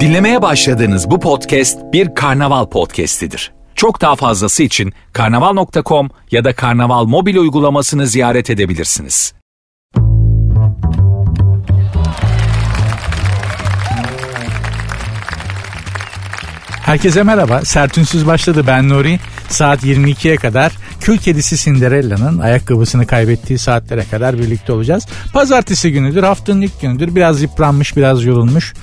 Dinlemeye başladığınız bu podcast bir karnaval podcastidir. Çok daha fazlası için karnaval.com ya da karnaval mobil uygulamasını ziyaret edebilirsiniz. Herkese merhaba. Sertünsüz başladı ben Nuri. Saat 22'ye kadar kül kedisi Cinderella'nın ayakkabısını kaybettiği saatlere kadar birlikte olacağız. Pazartesi günüdür, haftanın ilk günüdür. Biraz yıpranmış, biraz yorulmuş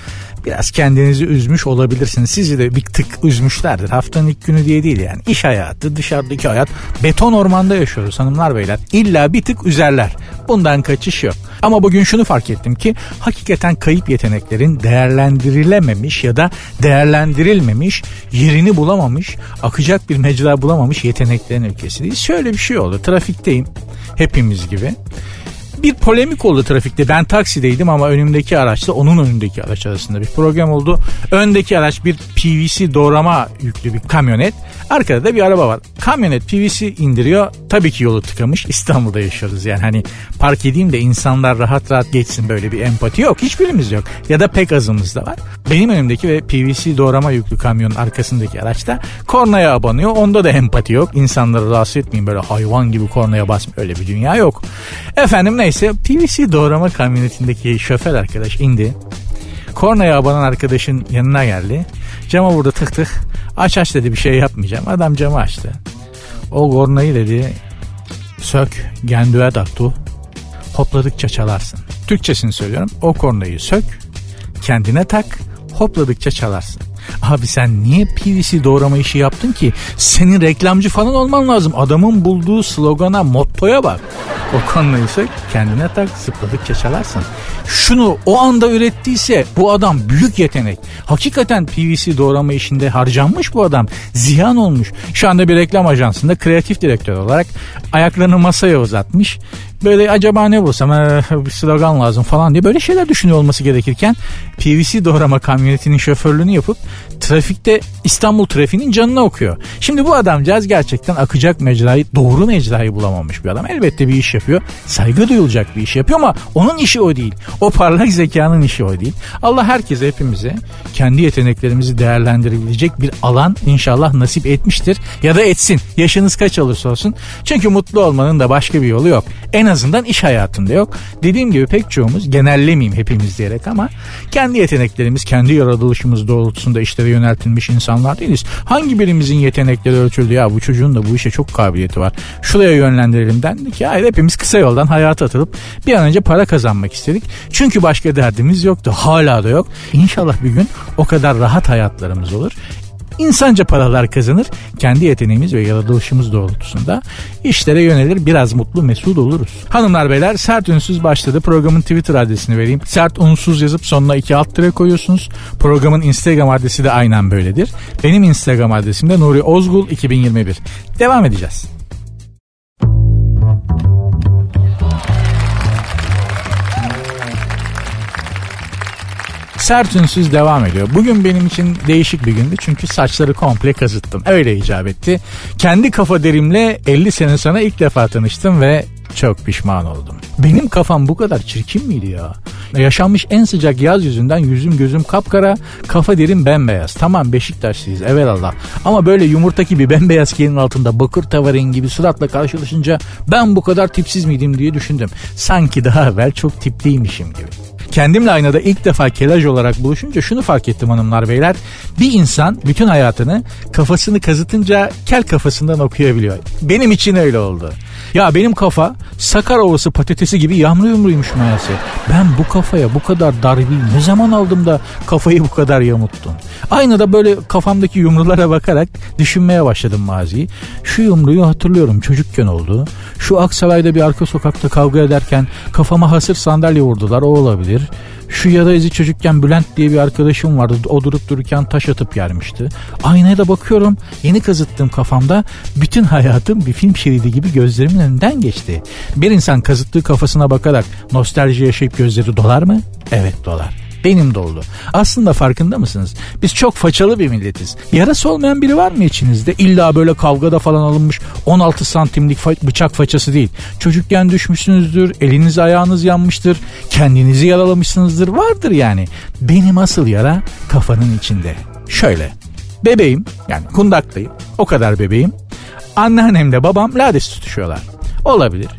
biraz kendinizi üzmüş olabilirsiniz. Sizi de bir tık üzmüşlerdir. Haftanın ilk günü diye değil yani. İş hayatı, dışarıdaki hayat. Beton ormanda yaşıyoruz hanımlar beyler. İlla bir tık üzerler. Bundan kaçış yok. Ama bugün şunu fark ettim ki hakikaten kayıp yeteneklerin değerlendirilememiş ya da değerlendirilmemiş, yerini bulamamış, akacak bir mecra bulamamış yeteneklerin ülkesiyiz. Şöyle bir şey oldu. Trafikteyim hepimiz gibi bir polemik oldu trafikte. Ben taksideydim ama önümdeki araçla onun önündeki araç arasında bir program oldu. Öndeki araç bir PVC doğrama yüklü bir kamyonet. Arkada da bir araba var. Kamyonet PVC indiriyor. Tabii ki yolu tıkamış. İstanbul'da yaşıyoruz yani. Hani park edeyim de insanlar rahat rahat geçsin böyle bir empati yok. Hiçbirimiz yok. Ya da pek azımız da var. Benim önümdeki ve PVC doğrama yüklü kamyonun arkasındaki araçta kornaya abanıyor. Onda da empati yok. İnsanları rahatsız etmeyin böyle hayvan gibi kornaya basmıyor. Öyle bir dünya yok. Efendim neyse PVC doğrama kamyonetindeki şoför arkadaş indi. Kornaya abanan arkadaşın yanına geldi. Cama vurdu tık tık. Aç aç dedi bir şey yapmayacağım. Adam camı açtı. O kornayı dedi sök gendüğe daktu hopladıkça çalarsın. Türkçesini söylüyorum. O kornayı sök kendine tak hopladıkça çalarsın. Abi sen niye PVC doğrama işi yaptın ki? Senin reklamcı falan olman lazım. Adamın bulduğu slogana, mottoya bak. O konuyu ise kendine tak zıpladıkça çalarsın. Şunu o anda ürettiyse bu adam büyük yetenek. Hakikaten PVC doğrama işinde harcanmış bu adam. Ziyan olmuş. Şu anda bir reklam ajansında kreatif direktör olarak ayaklarını masaya uzatmış böyle acaba ne bulsam ee, bir slogan lazım falan diye böyle şeyler düşünüyor olması gerekirken PVC doğrama kamyonetinin şoförlüğünü yapıp trafikte İstanbul trafiğinin canına okuyor. Şimdi bu adamcağız gerçekten akacak mecrayı doğru mecrayı bulamamış bir adam. Elbette bir iş yapıyor. Saygı duyulacak bir iş yapıyor ama onun işi o değil. O parlak zekanın işi o değil. Allah herkese hepimize kendi yeteneklerimizi değerlendirebilecek bir alan inşallah nasip etmiştir. Ya da etsin. Yaşınız kaç olursa olsun. Çünkü mutlu olmanın da başka bir yolu yok. En azından iş hayatında yok. Dediğim gibi pek çoğumuz genellemeyeyim hepimiz diyerek ama kendi yeteneklerimiz, kendi yaratılışımız doğrultusunda işlere yöneltilmiş insanlar değiliz. Hangi birimizin yetenekleri ölçüldü ya bu çocuğun da bu işe çok kabiliyeti var. Şuraya yönlendirelim dendi ki hayır hepimiz kısa yoldan hayata atılıp bir an önce para kazanmak istedik. Çünkü başka derdimiz yoktu. Hala da yok. İnşallah bir gün o kadar rahat hayatlarımız olur insanca paralar kazanır. Kendi yeteneğimiz ve yaratılışımız doğrultusunda işlere yönelir biraz mutlu mesut oluruz. Hanımlar beyler sert ünsüz başladı. Programın Twitter adresini vereyim. Sert unsuz yazıp sonuna iki alt tire koyuyorsunuz. Programın Instagram adresi de aynen böyledir. Benim Instagram adresim de Nuri Ozgul 2021. Devam edeceğiz. Sert ünsüz devam ediyor. Bugün benim için değişik bir gündü çünkü saçları komple kazıttım. Öyle icap etti. Kendi kafa derimle 50 sene sonra ilk defa tanıştım ve çok pişman oldum. Benim kafam bu kadar çirkin miydi ya? Yaşanmış en sıcak yaz yüzünden yüzüm gözüm kapkara, kafa derim bembeyaz. Tamam Beşiktaşlıyız evelallah. Ama böyle yumurta gibi bembeyaz kelin altında bakır tava rengi gibi suratla karşılaşınca ben bu kadar tipsiz miydim diye düşündüm. Sanki daha evvel çok tipliymişim gibi. Kendimle aynada ilk defa kelaj olarak buluşunca şunu fark ettim hanımlar beyler. Bir insan bütün hayatını kafasını kazıtınca kel kafasından okuyabiliyor. Benim için öyle oldu. Ya benim kafa sakar ovası patatesi gibi yamru yumruymuş meğerse. Ben bu kafaya bu kadar darbeyi ne zaman aldım da kafayı bu kadar yamuttum. Aynada böyle kafamdaki yumrulara bakarak düşünmeye başladım maziyi. Şu yumruyu hatırlıyorum çocukken oldu. Şu Aksaray'da bir arka sokakta kavga ederken kafama hasır sandalye vurdular o olabilir. Şu yada izi çocukken Bülent diye bir arkadaşım vardı. O durup dururken taş atıp yermişti. Aynaya da bakıyorum. Yeni kazıttığım kafamda bütün hayatım bir film şeridi gibi gözlerimin önünden geçti. Bir insan kazıttığı kafasına bakarak nostalji yaşayıp gözleri dolar mı? Evet dolar. Benim de oldu. Aslında farkında mısınız? Biz çok façalı bir milletiz. Yarası olmayan biri var mı içinizde? İlla böyle kavgada falan alınmış 16 santimlik bıçak façası değil. Çocukken düşmüşsünüzdür, eliniz ayağınız yanmıştır, kendinizi yaralamışsınızdır. Vardır yani. Benim asıl yara kafanın içinde. Şöyle. Bebeğim yani kundaklıyım. O kadar bebeğim. Anneannemle babam lades tutuşuyorlar. Olabilir.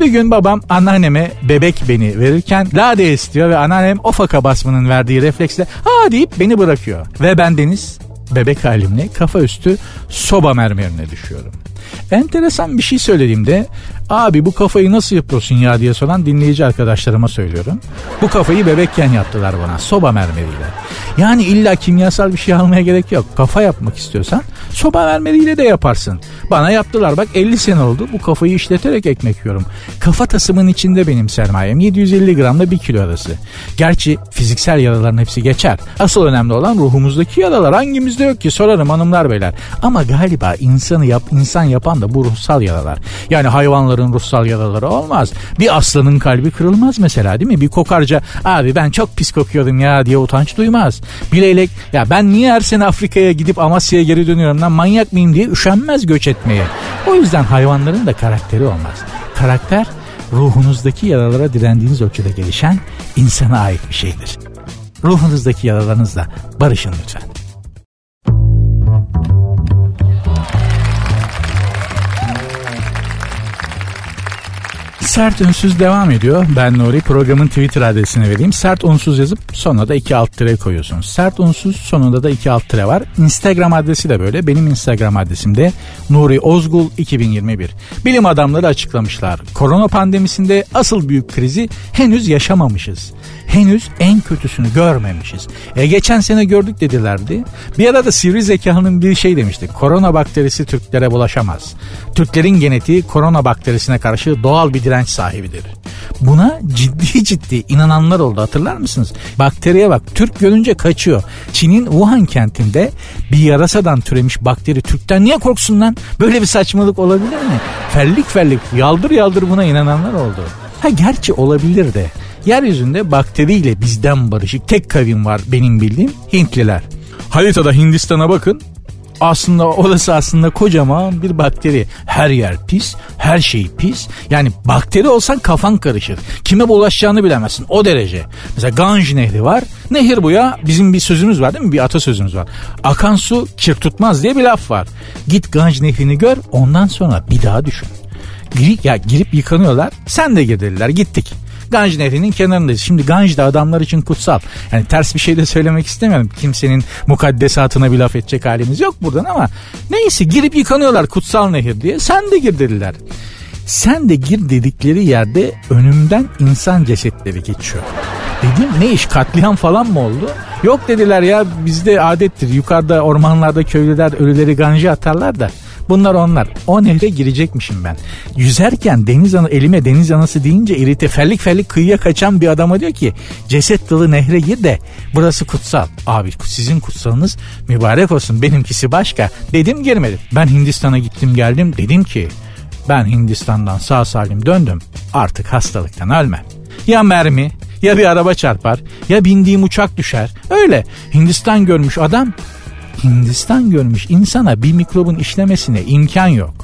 Bir gün babam anneanneme bebek beni verirken lade istiyor ve anneannem o faka basmanın verdiği refleksle ha deyip beni bırakıyor. Ve ben Deniz bebek halimle kafa üstü soba mermerine düşüyorum. Enteresan bir şey söylediğimde abi bu kafayı nasıl yapıyorsun ya diye soran dinleyici arkadaşlarıma söylüyorum. Bu kafayı bebekken yaptılar bana soba mermeriyle. Yani illa kimyasal bir şey almaya gerek yok. Kafa yapmak istiyorsan soba mermeriyle de yaparsın. Bana yaptılar bak 50 sene oldu bu kafayı işleterek ekmek yiyorum. Kafa tasımın içinde benim sermayem 750 gramla 1 kilo arası. Gerçi fiziksel yaraların hepsi geçer. Asıl önemli olan ruhumuzdaki yaralar hangimizde yok ki sorarım hanımlar beyler. Ama galiba insanı yap, insan yapan da bu ruhsal yaralar. Yani hayvanların ruhsal yaraları olmaz. Bir aslanın kalbi kırılmaz mesela değil mi? Bir kokarca abi ben çok pis kokuyorum ya diye utanç duymaz. Bir leylek ya ben niye her sene Afrika'ya gidip Amasya'ya geri dönüyorum lan manyak mıyım diye üşenmez göç etmeye. O yüzden hayvanların da karakteri olmaz. Karakter ruhunuzdaki yaralara direndiğiniz ölçüde gelişen insana ait bir şeydir. Ruhunuzdaki yaralarınızla barışın lütfen. Sert Unsuz devam ediyor. Ben Nuri. Programın Twitter adresini vereyim. Sert Unsuz yazıp sonuna da iki alt tire koyuyorsunuz. Sert Unsuz sonunda da iki alt tire var. Instagram adresi de böyle. Benim Instagram adresim de Nuri Ozgul 2021. Bilim adamları açıklamışlar. Korona pandemisinde asıl büyük krizi henüz yaşamamışız henüz en kötüsünü görmemişiz. E geçen sene gördük dedilerdi. Bir arada sivri zekanın bir şey demişti. Korona bakterisi Türklere bulaşamaz. Türklerin genetiği korona bakterisine karşı doğal bir direnç sahibidir. Buna ciddi ciddi inananlar oldu hatırlar mısınız? Bakteriye bak Türk görünce kaçıyor. Çin'in Wuhan kentinde bir yarasadan türemiş bakteri Türk'ten niye korksun lan? Böyle bir saçmalık olabilir mi? Fellik fellik yaldır yaldır buna inananlar oldu. Ha gerçi olabilir de Yeryüzünde bakteriyle bizden barışık tek kavim var benim bildiğim Hintliler. Haritada Hindistan'a bakın aslında orası aslında kocaman bir bakteri. Her yer pis, her şey pis. Yani bakteri olsan kafan karışır. Kime bulaşacağını bilemezsin o derece. Mesela Ganj Nehri var. Nehir bu ya bizim bir sözümüz var değil mi? Bir atasözümüz var. Akan su kir tutmaz diye bir laf var. Git Ganj Nehri'ni gör ondan sonra bir daha düşün. Girip, ya girip yıkanıyorlar. Sen de gir dediler gittik. Ganj Nehri'nin kenarındayız. Şimdi Ganj da adamlar için kutsal. Yani ters bir şey de söylemek istemiyorum. Kimsenin mukaddesatına bir laf edecek halimiz yok buradan ama neyse girip yıkanıyorlar kutsal nehir diye. Sen de gir dediler. Sen de gir dedikleri yerde önümden insan cesetleri geçiyor. Dedim ne iş katliam falan mı oldu? Yok dediler ya bizde adettir yukarıda ormanlarda köylüler ölüleri ganja atarlar da Bunlar onlar. O nehre girecekmişim ben. Yüzerken deniz anı elime deniz anası deyince irite fellik fellik kıyıya kaçan bir adama diyor ki ceset dolu nehre gir de burası kutsal. Abi sizin kutsalınız mübarek olsun benimkisi başka. Dedim girmedim. Ben Hindistan'a gittim geldim dedim ki ben Hindistan'dan sağ salim döndüm. Artık hastalıktan ölmem. Ya mermi ya bir araba çarpar ya bindiğim uçak düşer. Öyle Hindistan görmüş adam Hindistan görmüş insana bir mikrobun işlemesine imkan yok.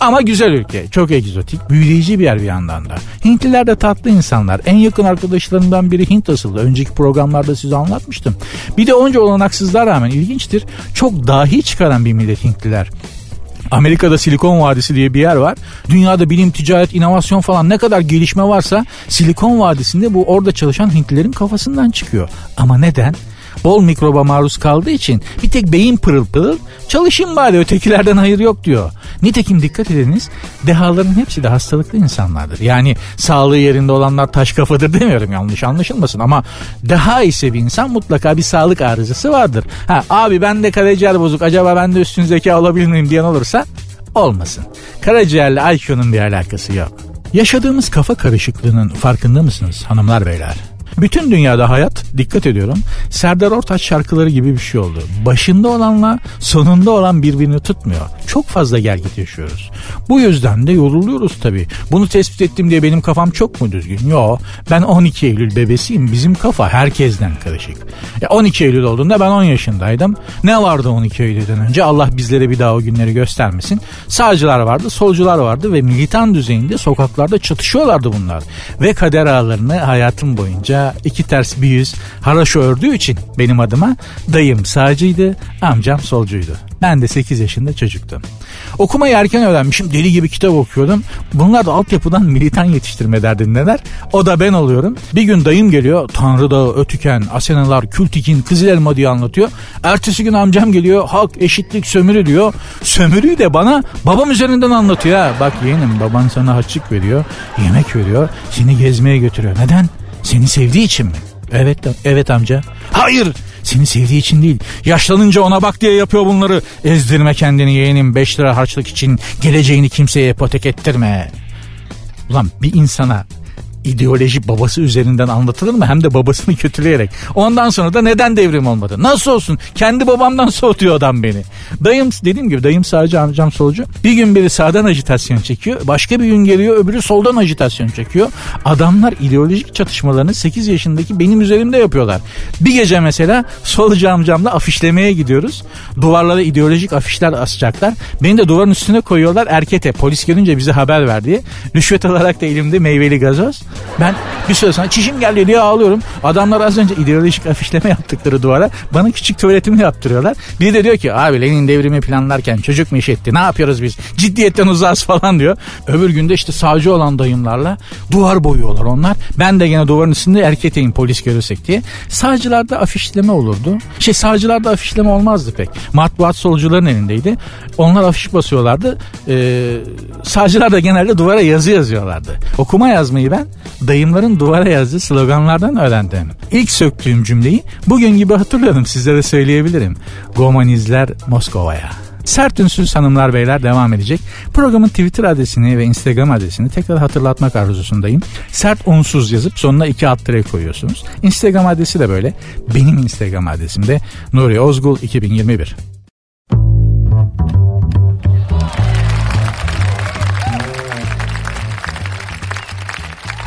Ama güzel ülke, çok egzotik, büyüleyici bir yer bir yandan da. Hintliler de tatlı insanlar. En yakın arkadaşlarımdan biri Hint asıllı. Önceki programlarda size anlatmıştım. Bir de onca olanaksızlığa rağmen ilginçtir. Çok dahi çıkaran bir millet Hintliler. Amerika'da Silikon Vadisi diye bir yer var. Dünyada bilim, ticaret, inovasyon falan ne kadar gelişme varsa Silikon Vadisi'nde bu orada çalışan Hintlilerin kafasından çıkıyor. Ama neden? Bol mikroba maruz kaldığı için bir tek beyin pırıl pırıl çalışın bari ötekilerden hayır yok diyor. Nitekim dikkat ediniz dehaların hepsi de hastalıklı insanlardır. Yani sağlığı yerinde olanlar taş kafadır demiyorum yanlış anlaşılmasın ama daha ise bir insan mutlaka bir sağlık arızası vardır. Ha abi ben de karaciğer bozuk acaba ben de üstün zeka alabilir miyim diyen olursa olmasın. Karaciğerle IQ'nun bir alakası yok. Yaşadığımız kafa karışıklığının farkında mısınız hanımlar beyler? Bütün dünyada hayat dikkat ediyorum. Serdar Ortaç şarkıları gibi bir şey oldu. Başında olanla sonunda olan birbirini tutmuyor. Çok fazla gel git yaşıyoruz. Bu yüzden de yoruluyoruz tabii. Bunu tespit ettim diye benim kafam çok mu düzgün? Yo ben 12 Eylül bebesiyim. Bizim kafa herkesten karışık. Ya 12 Eylül olduğunda ben 10 yaşındaydım. Ne vardı 12 Eylül'den önce? Allah bizlere bir daha o günleri göstermesin. Sağcılar vardı, solcular vardı ve militan düzeyinde sokaklarda çatışıyorlardı bunlar. Ve kader ağlarını hayatım boyunca iki ters bir yüz haraşo ördüğü için benim adıma dayım sağcıydı, amcam solcuydu. Ben de 8 yaşında çocuktum. Okumayı erken öğrenmişim. Deli gibi kitap okuyordum. Bunlar da altyapıdan militan yetiştirme derdindeler. O da ben oluyorum. Bir gün dayım geliyor. Tanrı Dağı, Ötüken, Asenalar, Kültikin, Kızıl Elma diye anlatıyor. Ertesi gün amcam geliyor. Hak, eşitlik, sömürü diyor. Sömürüyü de bana babam üzerinden anlatıyor. Bak yeğenim baban sana harçlık veriyor. Yemek veriyor. Seni gezmeye götürüyor. Neden? Seni sevdiği için mi? Evet, evet amca. Hayır seni sevdiği için değil. Yaşlanınca ona bak diye yapıyor bunları. Ezdirme kendini yeğenim 5 lira harçlık için geleceğini kimseye ipotek ettirme. Ulan bir insana ideoloji babası üzerinden anlatılır mı? Hem de babasını kötüleyerek. Ondan sonra da neden devrim olmadı? Nasıl olsun? Kendi babamdan soğutuyor adam beni. Dayım dediğim gibi dayım sadece amcam solcu. Bir gün biri sağdan ajitasyon çekiyor. Başka bir gün geliyor öbürü soldan ajitasyon çekiyor. Adamlar ideolojik çatışmalarını 8 yaşındaki benim üzerimde yapıyorlar. Bir gece mesela solcu amcamla afişlemeye gidiyoruz. Duvarlara ideolojik afişler asacaklar. Beni de duvarın üstüne koyuyorlar erkete. Polis gelince bize haber ver diye. Rüşvet alarak da elimde meyveli gazoz. Ben bir süre sonra çişim geldi diye ağlıyorum. Adamlar az önce ideolojik afişleme yaptıkları duvara bana küçük tuvaletimi yaptırıyorlar. Biri de diyor ki abi Lenin devrimi planlarken çocuk mu iş etti ne yapıyoruz biz ciddiyetten uzağız falan diyor. Öbür günde işte savcı olan dayımlarla duvar boyuyorlar onlar. Ben de gene duvarın üstünde erketeyim polis görürsek diye. Sağcılarda afişleme olurdu. Şey sağcılarda afişleme olmazdı pek. Matbuat solcuların elindeydi. Onlar afiş basıyorlardı. Ee, sağcılar da genelde duvara yazı yazıyorlardı. Okuma yazmayı ben dayımların duvara yazdığı sloganlardan öğrendim. İlk söktüğüm cümleyi bugün gibi hatırlıyorum sizlere söyleyebilirim. Gomanizler Moskova'ya. Sert ünsüz hanımlar beyler devam edecek. Programın Twitter adresini ve Instagram adresini tekrar hatırlatmak arzusundayım. Sert unsuz yazıp sonuna iki alt tere koyuyorsunuz. Instagram adresi de böyle. Benim Instagram adresim de Nuri Ozgul 2021.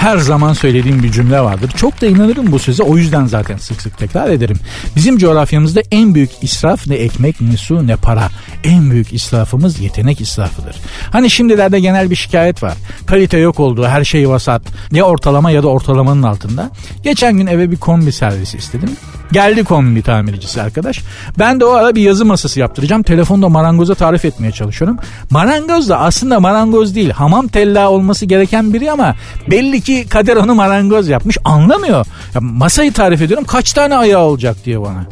her zaman söylediğim bir cümle vardır. Çok da inanırım bu söze o yüzden zaten sık sık tekrar ederim. Bizim coğrafyamızda en büyük israf ne ekmek ne su ne para. En büyük israfımız yetenek israfıdır. Hani şimdilerde genel bir şikayet var. Kalite yok olduğu her şey vasat. Ya ortalama ya da ortalamanın altında. Geçen gün eve bir kombi servisi istedim. Geldi kombi tamircisi arkadaş. Ben de o ara bir yazı masası yaptıracağım. Telefonda marangoza tarif etmeye çalışıyorum. Marangoz da aslında marangoz değil. Hamam tella olması gereken biri ama belli ki kader onu marangoz yapmış. Anlamıyor. Ya masayı tarif ediyorum. Kaç tane ayağı olacak diye bana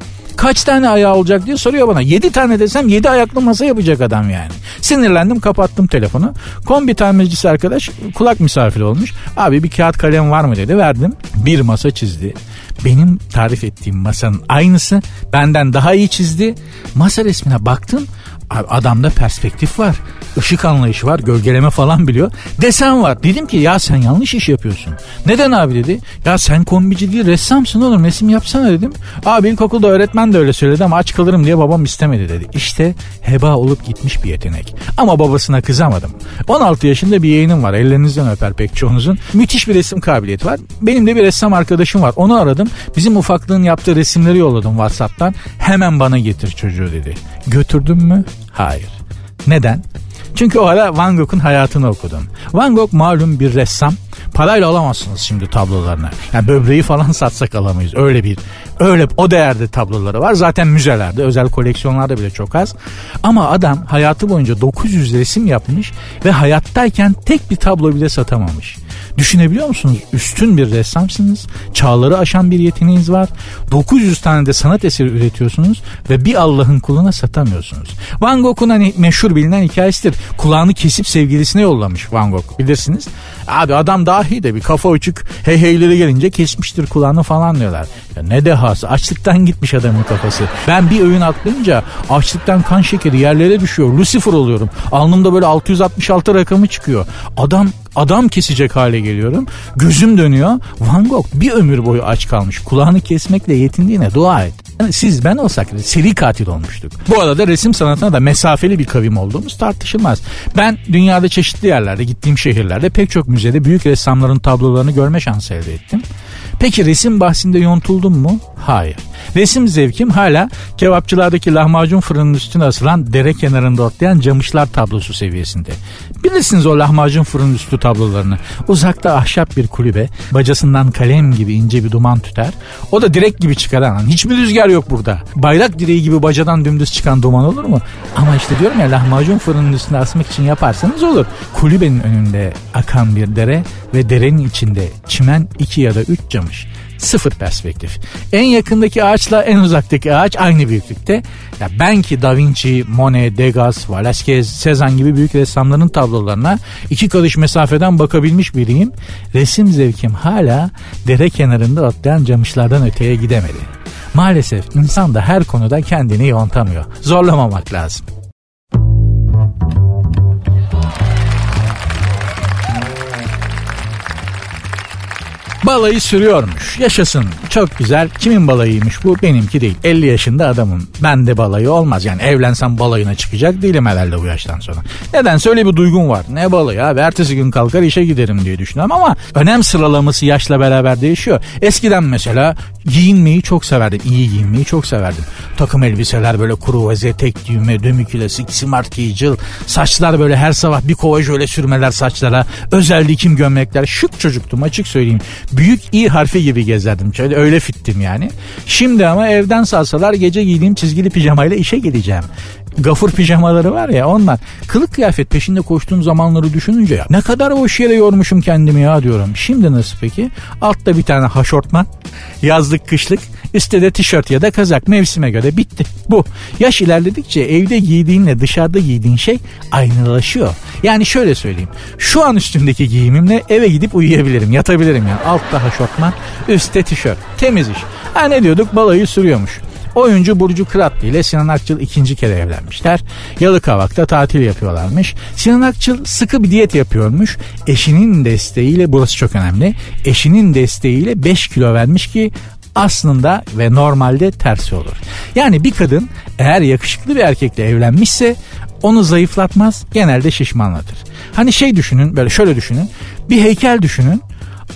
kaç tane ayağı olacak diye soruyor bana. 7 tane desem 7 ayaklı masa yapacak adam yani. Sinirlendim kapattım telefonu. Kombi tamircisi arkadaş kulak misafiri olmuş. Abi bir kağıt kalem var mı dedi verdim. Bir masa çizdi. Benim tarif ettiğim masanın aynısı benden daha iyi çizdi. Masa resmine baktım adamda perspektif var. Işık anlayışı var. Gölgeleme falan biliyor. Desen var. Dedim ki ya sen yanlış iş yapıyorsun. Neden abi dedi. Ya sen kombici değil ressamsın oğlum resim yapsana dedim. Abi ilkokulda öğretmen de öyle söyledi ama aç kalırım diye babam istemedi dedi. İşte heba olup gitmiş bir yetenek. Ama babasına kızamadım. 16 yaşında bir yeğenim var. Ellerinizden öper pek çoğunuzun. Müthiş bir resim kabiliyeti var. Benim de bir ressam arkadaşım var. Onu aradım. Bizim ufaklığın yaptığı resimleri yolladım WhatsApp'tan. Hemen bana getir çocuğu dedi. Götürdüm mü? Hayır. Neden? Çünkü o ara Van Gogh'un hayatını okudum. Van Gogh malum bir ressam. Parayla alamazsınız şimdi tablolarını. Yani böbreği falan satsak alamayız. Öyle bir öyle o değerde tabloları var. Zaten müzelerde, özel koleksiyonlarda bile çok az. Ama adam hayatı boyunca 900 resim yapmış ve hayattayken tek bir tablo bile satamamış. Düşünebiliyor musunuz? Üstün bir ressamsınız. Çağları aşan bir yeteneğiniz var. 900 tane de sanat eseri üretiyorsunuz ve bir Allah'ın kuluna satamıyorsunuz. Van Gogh'un hani meşhur bilinen hikayesidir. Kulağını kesip sevgilisine yollamış Van Gogh bilirsiniz. Abi adam dahi de bir kafa uçuk hey heyleri gelince kesmiştir kulağını falan diyorlar. Ya ne dehası açlıktan gitmiş adamın kafası. Ben bir öğün atlayınca açlıktan kan şekeri yerlere düşüyor. Lucifer oluyorum. Alnımda böyle 666 rakamı çıkıyor. Adam Adam kesecek hale geliyorum. Gözüm dönüyor. Van Gogh bir ömür boyu aç kalmış. Kulağını kesmekle yetindiğine dua et. Siz ben olsak seri katil olmuştuk. Bu arada resim sanatına da mesafeli bir kavim olduğumuz tartışılmaz. Ben dünyada çeşitli yerlerde gittiğim şehirlerde pek çok müzede büyük ressamların tablolarını görme şansı elde ettim. Peki resim bahsinde yontuldum mu? Hayır. Resim zevkim hala kebapçılardaki lahmacun fırının üstüne asılan dere kenarında otlayan camışlar tablosu seviyesinde. Bilirsiniz o lahmacun fırının üstü tablolarını. Uzakta ahşap bir kulübe, bacasından kalem gibi ince bir duman tüter. O da direk gibi çıkaran, hiçbir rüzgar yok burada. Bayrak direği gibi bacadan dümdüz çıkan duman olur mu? Ama işte diyorum ya lahmacun fırının üstüne asmak için yaparsanız olur. Kulübenin önünde akan bir dere ve derenin içinde çimen iki ya da üç camış sıfır perspektif. En yakındaki ağaçla en uzaktaki ağaç aynı büyüklükte. Ya ben ki Da Vinci, Monet, Degas, Velázquez, Cezanne gibi büyük ressamların tablolarına iki karış mesafeden bakabilmiş biriyim. Resim zevkim hala dere kenarında atlayan camışlardan öteye gidemedi. Maalesef insan da her konuda kendini yontamıyor. Zorlamamak lazım. Balayı sürüyormuş. Yaşasın. Çok güzel. Kimin balayıymış bu? Benimki değil. 50 yaşında adamım. Ben de balayı olmaz. Yani evlensem balayına çıkacak değilim herhalde bu yaştan sonra. Neden? Öyle bir duygum var. Ne balayı abi? Ertesi gün kalkar işe giderim diye düşünüyorum ama önem sıralaması yaşla beraber değişiyor. Eskiden mesela giyinmeyi çok severdim. İyi giyinmeyi çok severdim. Takım elbiseler böyle kuru vaze, tek düğme, dömü klasik, smart casual. Saçlar böyle her sabah bir kova jöle sürmeler saçlara. Özel dikim gömlekler. Şık çocuktum açık söyleyeyim büyük i harfi gibi gezerdim. Şöyle öyle fittim yani. Şimdi ama evden salsalar gece giydiğim çizgili pijamayla işe gideceğim. Gafur pijamaları var ya onlar. Kılık kıyafet peşinde koştuğum zamanları düşününce ya ne kadar boş yere yormuşum kendimi ya diyorum. Şimdi nasıl peki? Altta bir tane haşortman, yazlık kışlık, üstte de tişört ya da kazak mevsime göre bitti. Bu. Yaş ilerledikçe evde giydiğinle dışarıda giydiğin şey aynılaşıyor. Yani şöyle söyleyeyim. Şu an üstümdeki giyimimle eve gidip uyuyabilirim, yatabilirim yani. Altta haşortman, üstte tişört. Temiz iş. Ha ne diyorduk? Balayı sürüyormuş. Oyuncu Burcu Kıratlı ile Sinan Akçıl ikinci kere evlenmişler. Yalıkavak'ta tatil yapıyorlarmış. Sinan Akçıl sıkı bir diyet yapıyormuş. Eşinin desteğiyle burası çok önemli. Eşinin desteğiyle 5 kilo vermiş ki aslında ve normalde tersi olur. Yani bir kadın eğer yakışıklı bir erkekle evlenmişse onu zayıflatmaz genelde şişmanlatır. Hani şey düşünün böyle şöyle düşünün bir heykel düşünün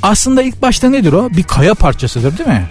aslında ilk başta nedir o? Bir kaya parçasıdır değil mi?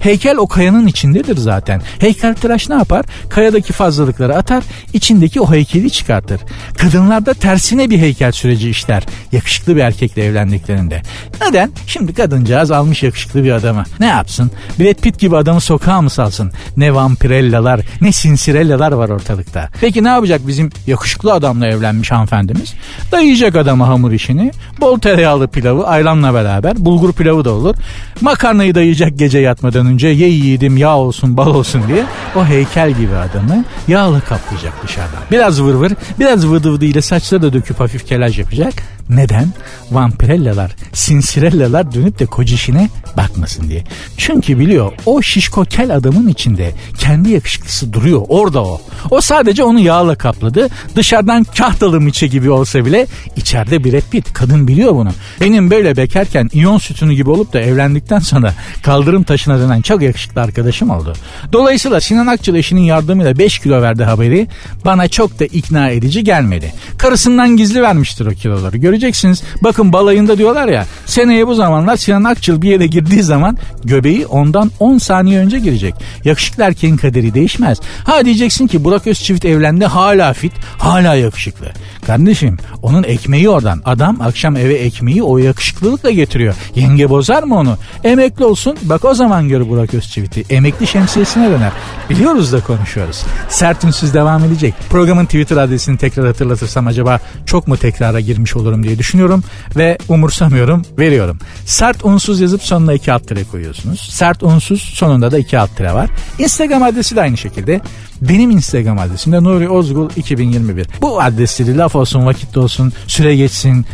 Heykel o kayanın içindedir zaten. Heykel tıraş ne yapar? Kayadaki fazlalıkları atar, içindeki o heykeli çıkartır. Kadınlar da tersine bir heykel süreci işler. Yakışıklı bir erkekle evlendiklerinde. Neden? Şimdi kadıncağız almış yakışıklı bir adamı. Ne yapsın? Brad Pitt gibi adamı sokağa mı salsın? Ne vampirellalar, ne sinsirellalar var ortalıkta. Peki ne yapacak bizim yakışıklı adamla evlenmiş hanımefendimiz? Dayayacak adama hamur işini. Bol tereyağlı pilavı ayranla beraber. Bulgur pilavı da olur. Makarnayı dayayacak gece yatmadan önce ye yiğidim yağ olsun bal olsun diye o heykel gibi adamı yağla kaplayacak dışarıdan. Biraz vır vır biraz vıdı vıdı ile saçları da döküp hafif kelaj yapacak. Neden? Vampirellalar, sinsirellalar dönüp de kocişine bakmasın diye. Çünkü biliyor o şişko kel adamın içinde kendi yakışıklısı duruyor orada o. O sadece onu yağla kapladı. Dışarıdan kahtalı miçe gibi olsa bile içeride Brad Pitt. Kadın biliyor bunu. Benim böyle bekarken iyon sütünü gibi olup da evlendikten sonra kaldırım taşına dönen çok yakışıklı arkadaşım oldu. Dolayısıyla Sinan Akçıl eşinin yardımıyla 5 kilo verdi haberi bana çok da ikna edici gelmedi. Karısından gizli vermiştir o kiloları. Göreceksiniz. Bakın balayında diyorlar ya seneye bu zamanlar Sinan Akçıl bir yere girdiği zaman göbeği ondan 10 saniye önce girecek. Yakışıklı erkeğin kaderi değişmez. Ha diyeceksin ki Burak Özçivit evlendi hala fit hala yakışıklı. Kardeşim onun ekmeği oradan. Adam akşam eve ekmeği o yakışıklılıkla getiriyor. Yenge bozar mı onu? Emekli olsun bak o zaman gör Burak Özçivit'i. Emekli şemsiyesine döner. Biliyoruz da konuşuyoruz. Sert ünsüz devam edecek. Programın Twitter adresini tekrar hatırlatırsam acaba çok mu tekrara girmiş olurum diye düşünüyorum ve umursamıyorum veriyorum. Sert unsuz yazıp sonuna iki alt tire koyuyorsunuz. Sert unsuz sonunda da iki alt tire var. Instagram adresi de aynı şekilde. Benim Instagram adresim de Nuri Ozgul 2021. Bu adresi laf olsun, vakit olsun, süre geçsin,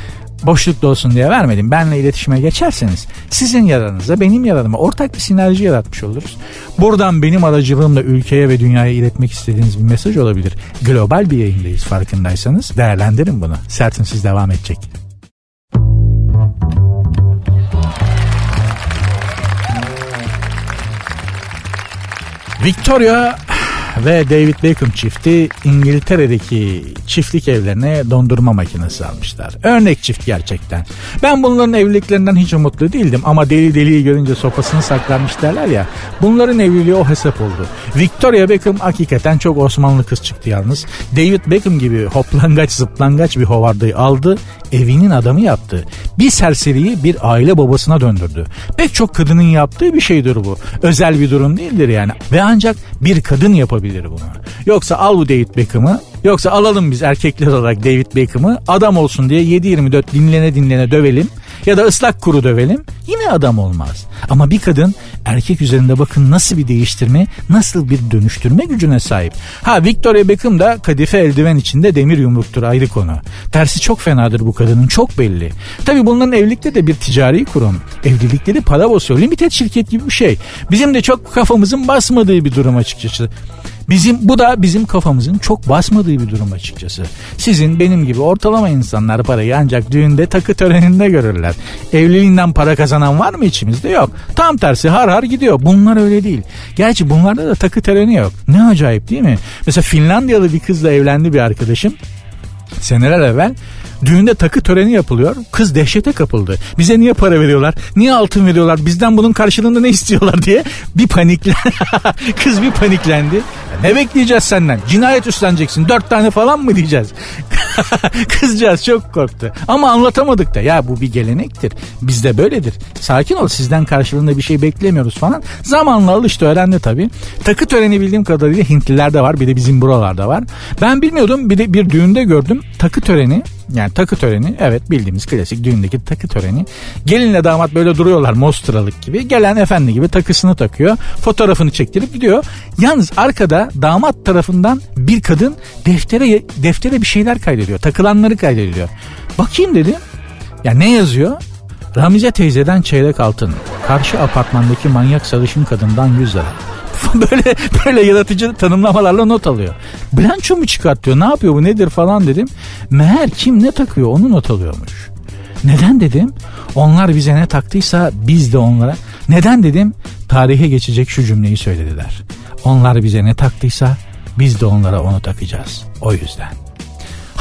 boşlukta olsun diye vermedim. Benle iletişime geçerseniz sizin yararınıza benim yararıma ortak bir sinerji yaratmış oluruz. Buradan benim aracılığımla ülkeye ve dünyaya iletmek istediğiniz bir mesaj olabilir. Global bir yayındayız farkındaysanız. Değerlendirin bunu. Sertin devam edecek. Victoria ve David Beckham çifti İngiltere'deki çiftlik evlerine dondurma makinesi almışlar. Örnek çift gerçekten. Ben bunların evliliklerinden hiç umutlu değildim ama deli deliyi görünce sopasını saklarmış derler ya. Bunların evliliği o hesap oldu. Victoria Beckham hakikaten çok Osmanlı kız çıktı yalnız. David Beckham gibi hoplangaç zıplangaç bir hovardayı aldı evinin adamı yaptı. Bir serseriyi bir aile babasına döndürdü. Pek çok kadının yaptığı bir şeydir bu. Özel bir durum değildir yani. Ve ancak bir kadın yapabilir bunu. Yoksa al bu David Beckham'ı Yoksa alalım biz erkekler olarak David Beckham'ı adam olsun diye 7-24 dinlene dinlene dövelim ya da ıslak kuru dövelim yine adam olmaz. Ama bir kadın erkek üzerinde bakın nasıl bir değiştirme, nasıl bir dönüştürme gücüne sahip. Ha Victoria Beckham da kadife eldiven içinde demir yumruktur ayrı konu. Tersi çok fenadır bu kadının çok belli. Tabi bunların evlilikte de bir ticari kurum. Evlilikleri para basıyor. Limited şirket gibi bir şey. Bizim de çok kafamızın basmadığı bir durum açıkçası. Bizim bu da bizim kafamızın çok basmadığı bir durum açıkçası. Sizin benim gibi ortalama insanlar parayı ancak düğünde takı töreninde görürler. Evliliğinden para kazanan var mı içimizde? Yok. Tam tersi har har gidiyor. Bunlar öyle değil. Gerçi bunlarda da takı töreni yok. Ne acayip değil mi? Mesela Finlandiyalı bir kızla evlendi bir arkadaşım seneler evvel düğünde takı töreni yapılıyor. Kız dehşete kapıldı. Bize niye para veriyorlar? Niye altın veriyorlar? Bizden bunun karşılığında ne istiyorlar diye bir panikle kız bir paniklendi. Ne bekleyeceğiz senden? Cinayet üstleneceksin. Dört tane falan mı diyeceğiz? Kızcağız çok korktu. Ama anlatamadık da. Ya bu bir gelenektir. Bizde böyledir. Sakin ol sizden karşılığında bir şey beklemiyoruz falan. Zamanla alıştı öğrendi tabii. Takı töreni bildiğim kadarıyla Hintlilerde var. Bir de bizim buralarda var. Ben bilmiyordum. Bir de bir düğünde gördüm. Takı töreni yani takı töreni evet bildiğimiz klasik düğündeki takı töreni. Gelinle damat böyle duruyorlar mostralık gibi. Gelen efendi gibi takısını takıyor. Fotoğrafını çektirip gidiyor. Yalnız arkada damat tarafından bir kadın deftere deftere bir şeyler kaydediyor. Takılanları kaydediyor. Bakayım dedim. Ya ne yazıyor? Ramize teyzeden çeyrek altın. Karşı apartmandaki manyak sarışın kadından 100 lira. böyle böyle yaratıcı tanımlamalarla not alıyor. Bilanço mu çıkartıyor ne yapıyor bu nedir falan dedim. Meğer kim ne takıyor onu not alıyormuş. Neden dedim? Onlar bize ne taktıysa biz de onlara. Neden dedim? Tarihe geçecek şu cümleyi söylediler. Onlar bize ne taktıysa biz de onlara onu takacağız. O yüzden.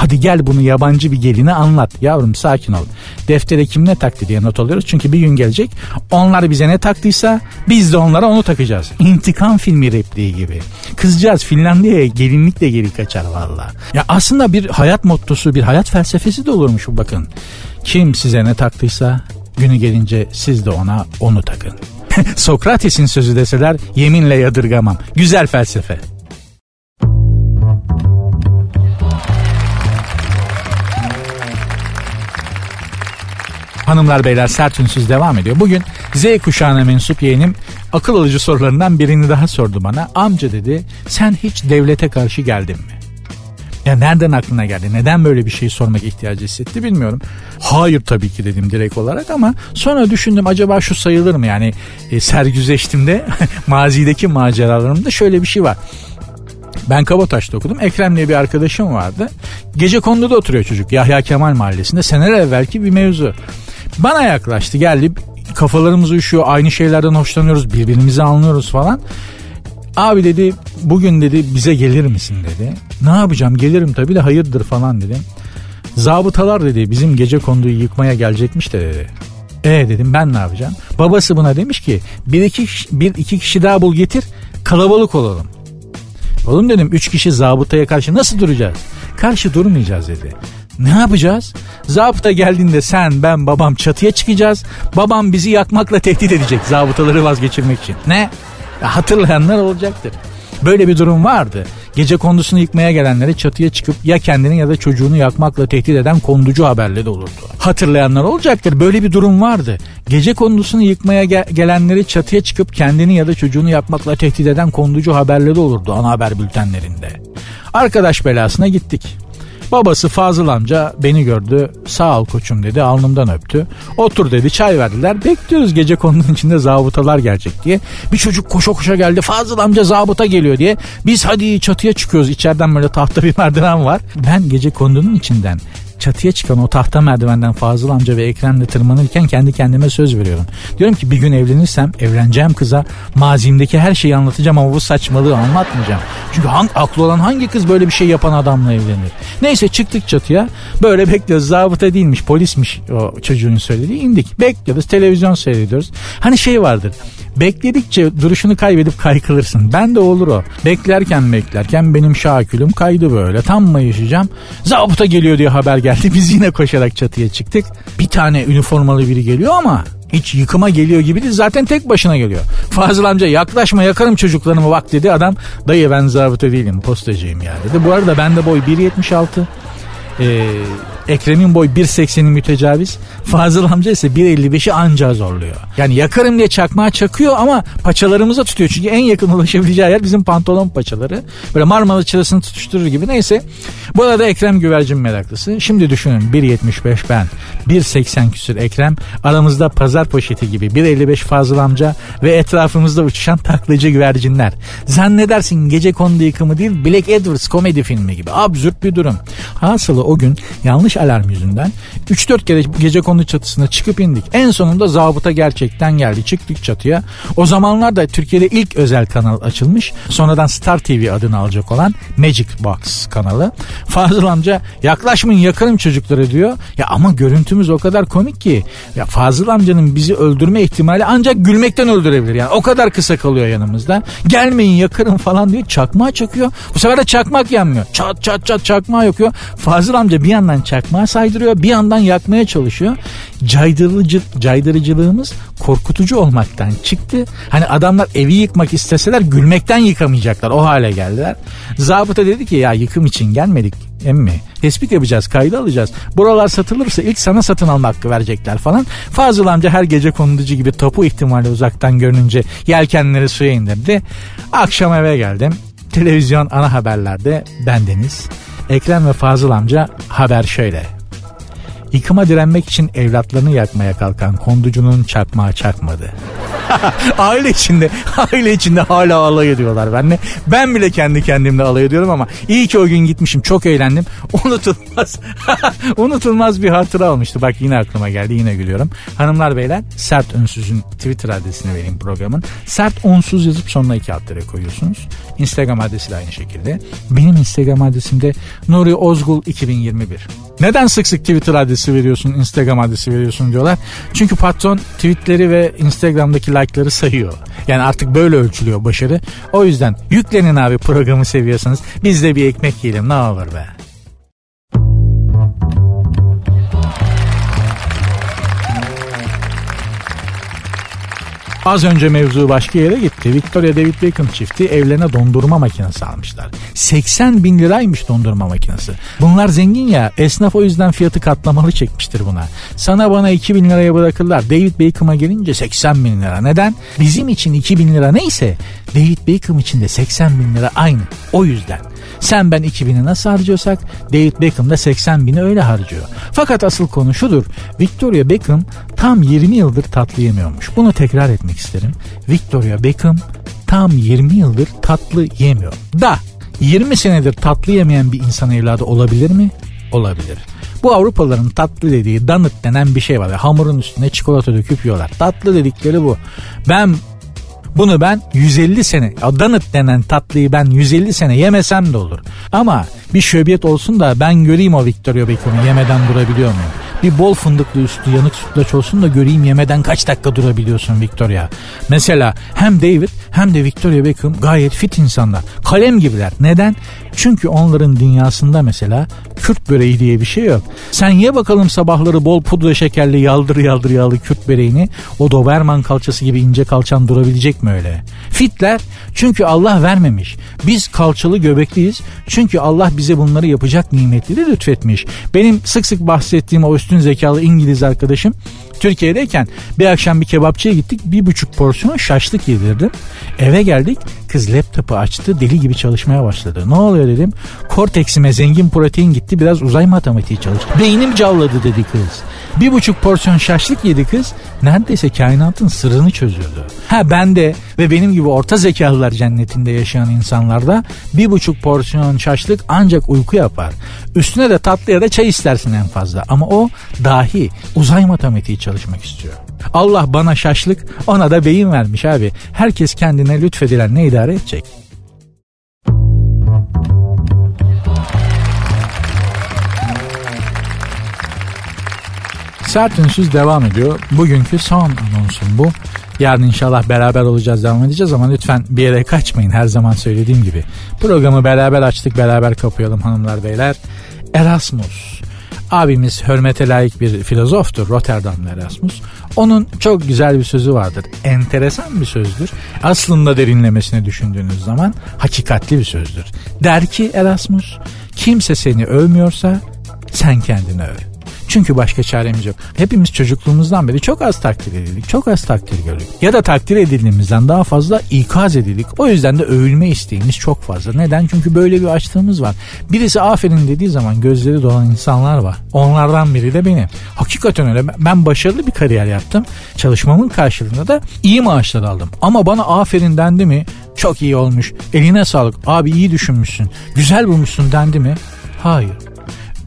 Hadi gel bunu yabancı bir geline anlat. Yavrum sakin ol. Deftere kim ne taktı diye not alıyoruz. Çünkü bir gün gelecek onlar bize ne taktıysa biz de onlara onu takacağız. İntikam filmi repliği gibi. Kızcağız Finlandiya'ya gelinlikle geri kaçar valla. Ya aslında bir hayat mottosu, bir hayat felsefesi de olurmuş bu bakın. Kim size ne taktıysa günü gelince siz de ona onu takın. Sokrates'in sözü deseler yeminle yadırgamam. Güzel felsefe. Hanımlar beyler sert ünsüz devam ediyor. Bugün Z kuşağına mensup yeğenim akıl alıcı sorularından birini daha sordu bana. Amca dedi sen hiç devlete karşı geldin mi? Ya nereden aklına geldi? Neden böyle bir şey sormak ihtiyacı hissetti bilmiyorum. Hayır tabii ki dedim direkt olarak ama sonra düşündüm acaba şu sayılır mı? Yani e, sergüzeştimde mazideki maceralarımda şöyle bir şey var. Ben Kabataş'ta okudum. Ekrem diye bir arkadaşım vardı. Gece konuda oturuyor çocuk. Yahya Kemal Mahallesi'nde. Seneler evvelki bir mevzu. Bana yaklaştı geldi kafalarımız uyuşuyor aynı şeylerden hoşlanıyoruz birbirimizi anlıyoruz falan. Abi dedi bugün dedi bize gelir misin dedi. Ne yapacağım gelirim tabii de hayırdır falan dedim. Zabıtalar dedi bizim gece konduyu yıkmaya gelecekmiş de dedi. E dedim ben ne yapacağım? Babası buna demiş ki bir iki, bir iki kişi daha bul getir kalabalık olalım. Oğlum dedim üç kişi zabıtaya karşı nasıl duracağız? Karşı durmayacağız dedi. Ne yapacağız? Zabıta geldiğinde sen, ben, babam çatıya çıkacağız. Babam bizi yakmakla tehdit edecek zabıtaları vazgeçirmek için. Ne? Ya hatırlayanlar olacaktır. Böyle bir durum vardı. Gece kondusunu yıkmaya gelenleri çatıya çıkıp ya kendini ya da çocuğunu yakmakla tehdit eden konducu haberleri olurdu. Hatırlayanlar olacaktır. Böyle bir durum vardı. Gece kondusunu yıkmaya ge- gelenleri çatıya çıkıp kendini ya da çocuğunu yakmakla tehdit eden konducu haberleri olurdu ana haber bültenlerinde. Arkadaş belasına gittik. Babası Fazıl amca beni gördü. Sağ ol koçum dedi alnımdan öptü. Otur dedi çay verdiler. Bekliyoruz gece konunun içinde zabıtalar gelecek diye. Bir çocuk koşa koşa geldi. Fazıl amca zabıta geliyor diye. Biz hadi çatıya çıkıyoruz. İçeriden böyle tahta bir merdiven var. Ben gece konunun içinden çatıya çıkan o tahta merdivenden Fazıl amca ve Ekrem'le tırmanırken kendi kendime söz veriyorum. Diyorum ki bir gün evlenirsem evleneceğim kıza mazimdeki her şeyi anlatacağım ama bu saçmalığı anlatmayacağım. Çünkü hangi, aklı olan hangi kız böyle bir şey yapan adamla evlenir? Neyse çıktık çatıya böyle bekliyoruz zabıta değilmiş polismiş o çocuğun söylediği indik bekliyoruz televizyon seyrediyoruz. Hani şey vardır Bekledikçe duruşunu kaybedip kaykılırsın. Ben de olur o. Beklerken beklerken benim şakülüm kaydı böyle. Tam mı yaşayacağım? Zabıta geliyor diye haber geldi. Biz yine koşarak çatıya çıktık. Bir tane üniformalı biri geliyor ama hiç yıkıma geliyor gibi değil zaten tek başına geliyor. Fazıl amca yaklaşma yakarım çocuklarımı bak dedi adam. Dayı ben zabıta değilim postacıyım ya dedi. Bu arada bende boy 1.76. Ee, Ekrem'in boy 1.80'in mütecaviz. Fazıl amca ise 1.55'i anca zorluyor. Yani yakarım diye çakmağı çakıyor ama paçalarımıza tutuyor. Çünkü en yakın ulaşabileceği yer bizim pantolon paçaları. Böyle Marmara çırasını tutuşturur gibi. Neyse. Bu arada Ekrem güvercin meraklısı. Şimdi düşünün 1.75 ben. 1.80 küsür Ekrem. Aramızda pazar poşeti gibi 1.55 Fazıl amca ve etrafımızda uçuşan taklacı güvercinler. Zannedersin gece kondu yıkımı değil Black Edwards komedi filmi gibi. Absürt bir durum. Hasılı o gün yanlış alarm yüzünden 3-4 kere gece kondu çatısına çıkıp indik. En sonunda zabıta gerçekten geldi. Çıktık çatıya. O zamanlarda Türkiye'de ilk özel kanal açılmış. Sonradan Star TV adını alacak olan Magic Box kanalı. Fazıl amca yaklaşmayın yakarım çocukları diyor. Ya ama görüntümüz o kadar komik ki. Ya Fazıl amcanın bizi öldürme ihtimali ancak gülmekten öldürebilir. Yani o kadar kısa kalıyor yanımızda. Gelmeyin yakarım falan diyor. Çakmağı çakıyor. Bu sefer de çakmak yanmıyor. Çat çat çat çakmağı yakıyor. Fazıl amca bir yandan çakmağı saydırıyor bir yandan yakmaya çalışıyor. Caydırıcı, caydırıcılığımız korkutucu olmaktan çıktı. Hani adamlar evi yıkmak isteseler gülmekten yıkamayacaklar. O hale geldiler. Zabıta dedi ki ya yıkım için gelmedik emmi. Tespit yapacağız, kaydı alacağız. Buralar satılırsa ilk sana satın alma hakkı verecekler falan. Fazıl amca her gece konducu gibi topu ihtimali uzaktan görününce yelkenleri suya indirdi. Akşam eve geldim. Televizyon ana haberlerde bendeniz. Ekrem ve Fazıl amca haber şöyle. Yıkıma direnmek için evlatlarını yakmaya kalkan konducunun çakmağı çakmadı. aile içinde aile içinde hala alay ediyorlar benimle. Ben bile kendi kendimle alay ediyorum ama iyi ki o gün gitmişim. Çok eğlendim. Unutulmaz. unutulmaz bir hatıra olmuştu. Bak yine aklıma geldi. Yine gülüyorum. Hanımlar beyler Sert Önsüz'ün Twitter adresini vereyim programın. Sert Onsuz yazıp sonuna iki alt koyuyorsunuz. Instagram adresi de aynı şekilde. Benim Instagram adresim de Nuri Ozgul 2021. Neden sık sık Twitter adresi veriyorsun, Instagram adresi veriyorsun diyorlar. Çünkü patron tweetleri ve Instagram'daki like'ları sayıyor. Yani artık böyle ölçülüyor başarı. O yüzden yüklenin abi programı seviyorsanız biz de bir ekmek yiyelim ne olur be. Az önce mevzu başka yere gitti. Victoria David Beckham çifti evlerine dondurma makinesi almışlar. 80 bin liraymış dondurma makinesi. Bunlar zengin ya esnaf o yüzden fiyatı katlamalı çekmiştir buna. Sana bana 2 bin liraya bırakırlar. David Beckham'a gelince 80 bin lira. Neden? Bizim için 2 bin lira neyse David Beckham için de 80 bin lira aynı. O yüzden. Sen ben 2000'i nasıl harcıyorsak David Beckham da 80 bini öyle harcıyor. Fakat asıl konu şudur. Victoria Beckham tam 20 yıldır tatlı yemiyormuş. Bunu tekrar etmek isterim. Victoria Beckham tam 20 yıldır tatlı yemiyor. Da 20 senedir tatlı yemeyen bir insan evladı olabilir mi? Olabilir. Bu Avrupalıların tatlı dediği donut denen bir şey var. Hamurun üstüne çikolata döküp yiyorlar. Tatlı dedikleri bu. Ben bunu ben 150 sene donut denen tatlıyı ben 150 sene yemesem de olur. Ama bir şöbiyet olsun da ben göreyim o Victoria Beckham'ı yemeden durabiliyor muyum? Bir bol fındıklı üstü yanık sütlaç olsun da göreyim yemeden kaç dakika durabiliyorsun Victoria. Mesela hem David hem de Victoria Beckham gayet fit insanlar. Kalem gibiler. Neden? Çünkü onların dünyasında mesela Kürt böreği diye bir şey yok. Sen ye bakalım sabahları bol pudra şekerli yaldır yaldır yağlı Kürt böreğini. O Doberman kalçası gibi ince kalçan durabilecek mi öyle? Fitler çünkü Allah vermemiş. Biz kalçalı göbekliyiz. Çünkü Allah bize bunları yapacak nimetleri lütfetmiş. Benim sık sık bahsettiğim o üstün zekalı İngiliz arkadaşım Türkiye'deyken bir akşam bir kebapçıya gittik. Bir buçuk porsiyon şaşlık yedirdim. Eve geldik. Kız laptopu açtı. Deli gibi çalışmaya başladı. Ne oluyor dedim. Korteksime zengin protein gitti. Biraz uzay matematiği çalıştı. Beynim cavladı dedi kız. Bir buçuk porsiyon şaşlık yedi kız. Neredeyse kainatın sırrını çözüyordu. Ha ben de ve benim gibi orta zekalılar cennetinde yaşayan insanlarda bir buçuk porsiyon şaşlık ancak uyku yapar. Üstüne de tatlı ya da çay istersin en fazla. Ama o dahi uzay matematiği çalışmak istiyor. Allah bana şaşlık ona da beyin vermiş abi. Herkes kendine lütfedilen ne idare edecek? Sert Ünsüz devam ediyor. Bugünkü son anonsum bu. Yarın inşallah beraber olacağız devam edeceğiz ama lütfen bir yere kaçmayın her zaman söylediğim gibi. Programı beraber açtık beraber kapayalım hanımlar beyler. Erasmus. Abimiz hürmete layık bir filozoftur Rotterdamlı Erasmus. Onun çok güzel bir sözü vardır. Enteresan bir sözdür. Aslında derinlemesine düşündüğünüz zaman hakikatli bir sözdür. Der ki Erasmus kimse seni övmüyorsa sen kendini öv. Çünkü başka çaremiz yok. Hepimiz çocukluğumuzdan beri çok az takdir edildik. Çok az takdir gördük. Ya da takdir edildiğimizden daha fazla ikaz edildik. O yüzden de övülme isteğimiz çok fazla. Neden? Çünkü böyle bir açlığımız var. Birisi aferin dediği zaman gözleri dolan insanlar var. Onlardan biri de benim. Hakikaten öyle. Ben başarılı bir kariyer yaptım. Çalışmamın karşılığında da iyi maaşlar aldım. Ama bana aferin dendi mi? Çok iyi olmuş. Eline sağlık. Abi iyi düşünmüşsün. Güzel bulmuşsun dendi mi? Hayır.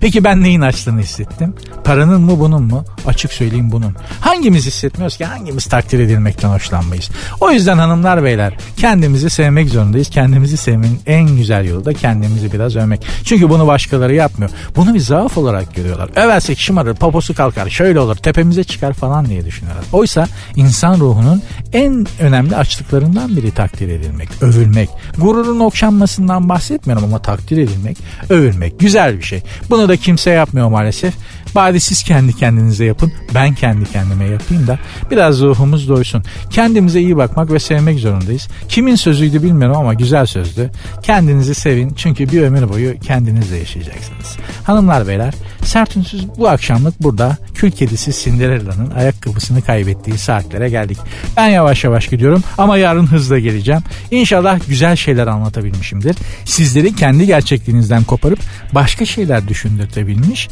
Peki ben neyin açtığını hissettim? Paranın mı bunun mu? Açık söyleyeyim bunun. Hangimiz hissetmiyoruz ki hangimiz takdir edilmekten hoşlanmayız? O yüzden hanımlar beyler kendimizi sevmek zorundayız. Kendimizi sevmenin en güzel yolu da kendimizi biraz övmek. Çünkü bunu başkaları yapmıyor. Bunu bir zaaf olarak görüyorlar. Översek şımarır, poposu kalkar, şöyle olur, tepemize çıkar falan diye düşünüyorlar. Oysa insan ruhunun en önemli açlıklarından biri takdir edilmek, övülmek. Gururun okşanmasından bahsetmiyorum ama takdir edilmek, övülmek güzel bir şey. Da kimse yapmıyor maalesef. Bari siz kendi kendinize yapın. Ben kendi kendime yapayım da biraz ruhumuz doysun. Kendimize iyi bakmak ve sevmek zorundayız. Kimin sözüydü bilmiyorum ama güzel sözdü. Kendinizi sevin çünkü bir ömür boyu kendinizle yaşayacaksınız. Hanımlar beyler sert ünsüz bu akşamlık burada kül kedisi Cinderella'nın ayakkabısını kaybettiği saatlere geldik. Ben yavaş yavaş gidiyorum ama yarın hızla geleceğim. İnşallah güzel şeyler anlatabilmişimdir. Sizleri kendi gerçekliğinizden koparıp başka şeyler düşündürtebilmiş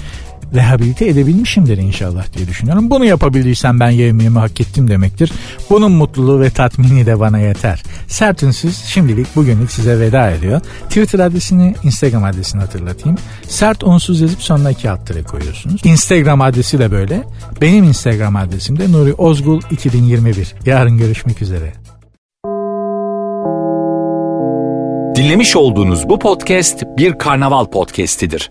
rehabilite edebilmişimdir inşallah diye düşünüyorum. Bunu yapabildiysem ben yemeğimi hak ettim demektir. Bunun mutluluğu ve tatmini de bana yeter. Sert Ünsüz şimdilik bugünlük size veda ediyor. Twitter adresini, Instagram adresini hatırlatayım. Sert Unsuz yazıp sonuna iki alt tere koyuyorsunuz. Instagram adresi de böyle. Benim Instagram adresim de Nuri Ozgul 2021. Yarın görüşmek üzere. Dinlemiş olduğunuz bu podcast bir karnaval podcastidir.